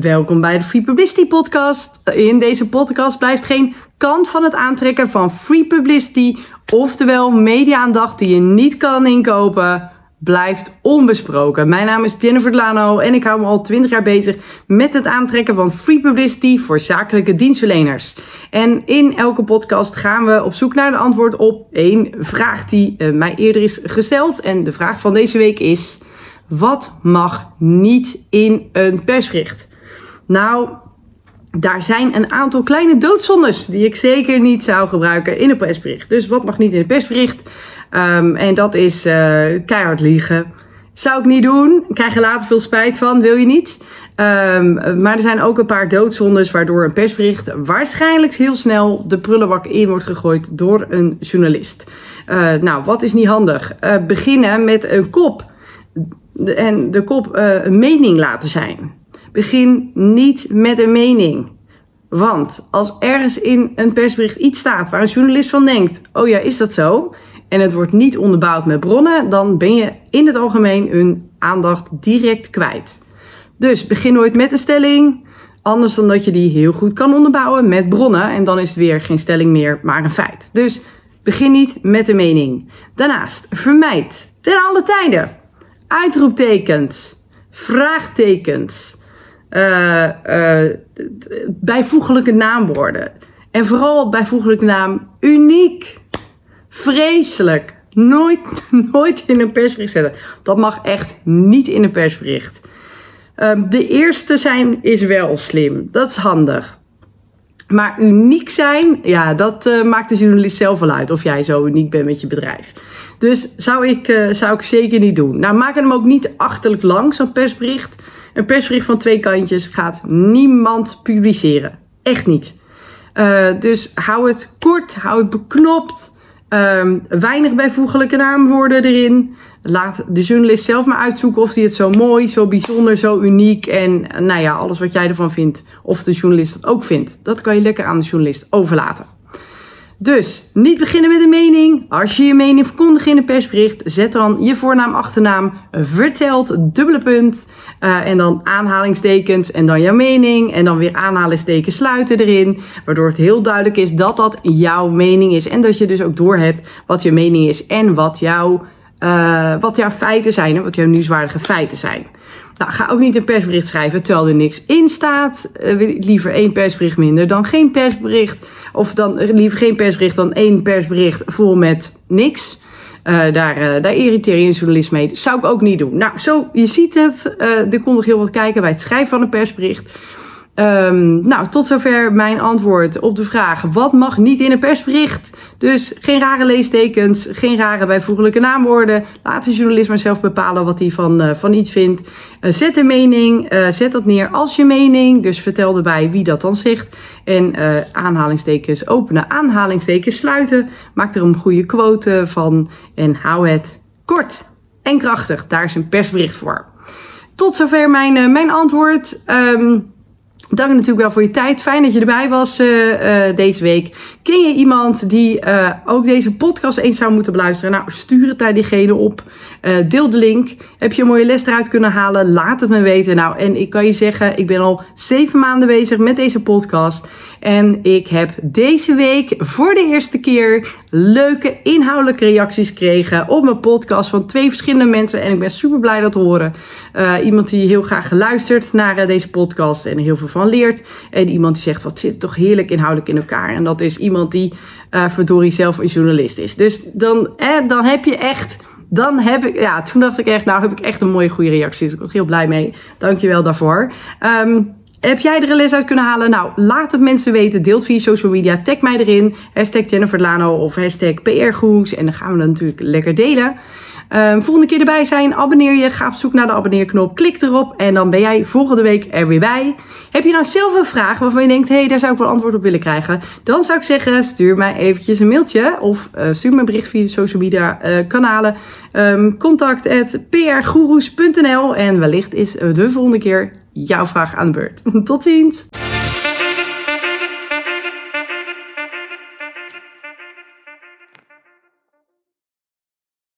Welkom bij de Free Publicity Podcast. In deze podcast blijft geen kant van het aantrekken van free publicity, oftewel media-aandacht die je niet kan inkopen, blijft onbesproken. Mijn naam is Jennifer Delano en ik hou me al 20 jaar bezig met het aantrekken van free publicity voor zakelijke dienstverleners. En in elke podcast gaan we op zoek naar de antwoord op één vraag die uh, mij eerder is gesteld. En de vraag van deze week is: wat mag niet in een persbericht? Nou, daar zijn een aantal kleine doodzondes die ik zeker niet zou gebruiken in een persbericht. Dus wat mag niet in een persbericht? Um, en dat is uh, keihard liegen. Zou ik niet doen. Krijg je later veel spijt van. Wil je niet. Um, maar er zijn ook een paar doodzondes waardoor een persbericht waarschijnlijk heel snel de prullenbak in wordt gegooid door een journalist. Uh, nou, wat is niet handig? Uh, beginnen met een kop. En de kop een mening laten zijn. Begin niet met een mening. Want als ergens in een persbericht iets staat waar een journalist van denkt: oh ja, is dat zo? En het wordt niet onderbouwd met bronnen, dan ben je in het algemeen hun aandacht direct kwijt. Dus begin nooit met een stelling, anders dan dat je die heel goed kan onderbouwen met bronnen. En dan is het weer geen stelling meer, maar een feit. Dus begin niet met een mening. Daarnaast, vermijd ten alle tijden uitroeptekens, vraagtekens uh, uh, bijvoeglijke naamwoorden. En vooral bijvoeglijke naam uniek. Vreselijk. Nooit, nooit in een persbericht zetten. Dat mag echt niet in een persbericht. Um, de eerste zijn is wel slim. Dat is handig. Maar uniek zijn, ja, dat uh, maakt de journalist zelf wel uit. Of jij zo uniek bent met je bedrijf. Dus zou ik, zou ik zeker niet doen. Nou, maak hem ook niet achterlijk lang, zo'n persbericht. Een persbericht van twee kantjes gaat niemand publiceren. Echt niet. Uh, dus hou het kort, hou het beknopt. Um, weinig bijvoeglijke naamwoorden erin. Laat de journalist zelf maar uitzoeken of hij het zo mooi, zo bijzonder, zo uniek en nou ja, alles wat jij ervan vindt. Of de journalist dat ook vindt. Dat kan je lekker aan de journalist overlaten. Dus niet beginnen met een mening. Als je je mening verkondigt in een persbericht, zet dan je voornaam, achternaam, vertelt, dubbele punt. Uh, en dan aanhalingstekens en dan jouw mening. En dan weer aanhalingstekens sluiten erin. Waardoor het heel duidelijk is dat dat jouw mening is. En dat je dus ook doorhebt wat je mening is en wat, jouw uh, wat jouw feiten zijn wat jouw nieuwswaardige feiten zijn. Nou, ga ook niet een persbericht schrijven terwijl er niks in staat. Uh, liever één persbericht minder dan geen persbericht. Of dan liever geen persbericht dan één persbericht vol met niks. Uh, daar, daar irriteer je een journalist mee. Dat zou ik ook niet doen. Nou, zo, je ziet het. Er komt nog heel wat kijken bij het schrijven van een persbericht. Um, nou, tot zover mijn antwoord op de vraag: wat mag niet in een persbericht? Dus geen rare leestekens, geen rare bijvoeglijke naamwoorden. Laat de journalist maar zelf bepalen wat hij van, uh, van iets vindt. Uh, zet een mening, uh, zet dat neer als je mening. Dus vertel erbij wie dat dan zegt. En aanhalingstekens openen, aanhalingstekens sluiten. Maak er een goede quote van en hou het kort en krachtig. Daar is een persbericht voor. Tot zover mijn, mijn antwoord. Um, Dank natuurlijk wel voor je tijd. Fijn dat je erbij was uh, uh, deze week. Ken je iemand die uh, ook deze podcast eens zou moeten beluisteren? Nou, stuur het naar diegene op. deel de link. Heb je een mooie les eruit kunnen halen? Laat het me weten. Nou, en ik kan je zeggen, ik ben al zeven maanden bezig met deze podcast. En ik heb deze week voor de eerste keer leuke inhoudelijke reacties gekregen op mijn podcast van twee verschillende mensen. En ik ben super blij dat te horen. Uh, iemand die heel graag geluisterd naar uh, deze podcast en er heel veel van leert. En iemand die zegt, wat zit toch heerlijk inhoudelijk in elkaar. En dat is iemand die uh, verdorie zelf een journalist is. Dus dan, eh, dan heb je echt... Dan heb ik, ja, toen dacht ik echt, nou heb ik echt een mooie goede reactie. Dus ik was heel blij mee. Dankjewel daarvoor. Um, heb jij er een les uit kunnen halen? Nou, laat het mensen weten. Deelt via social media. Tag mij erin. Hashtag Jennifer Lano of hashtag PRGoes. En dan gaan we dat natuurlijk lekker delen. Um, volgende keer erbij zijn. Abonneer je. Ga op zoek naar de abonneerknop. Klik erop. En dan ben jij volgende week er weer bij. Heb je nou zelf een vraag waarvan je denkt... hé, hey, daar zou ik wel antwoord op willen krijgen. Dan zou ik zeggen, stuur mij eventjes een mailtje. Of uh, stuur me een bericht via de social media uh, kanalen. Um, contact at En wellicht is de volgende keer jouw vraag aan de beurt. Tot ziens!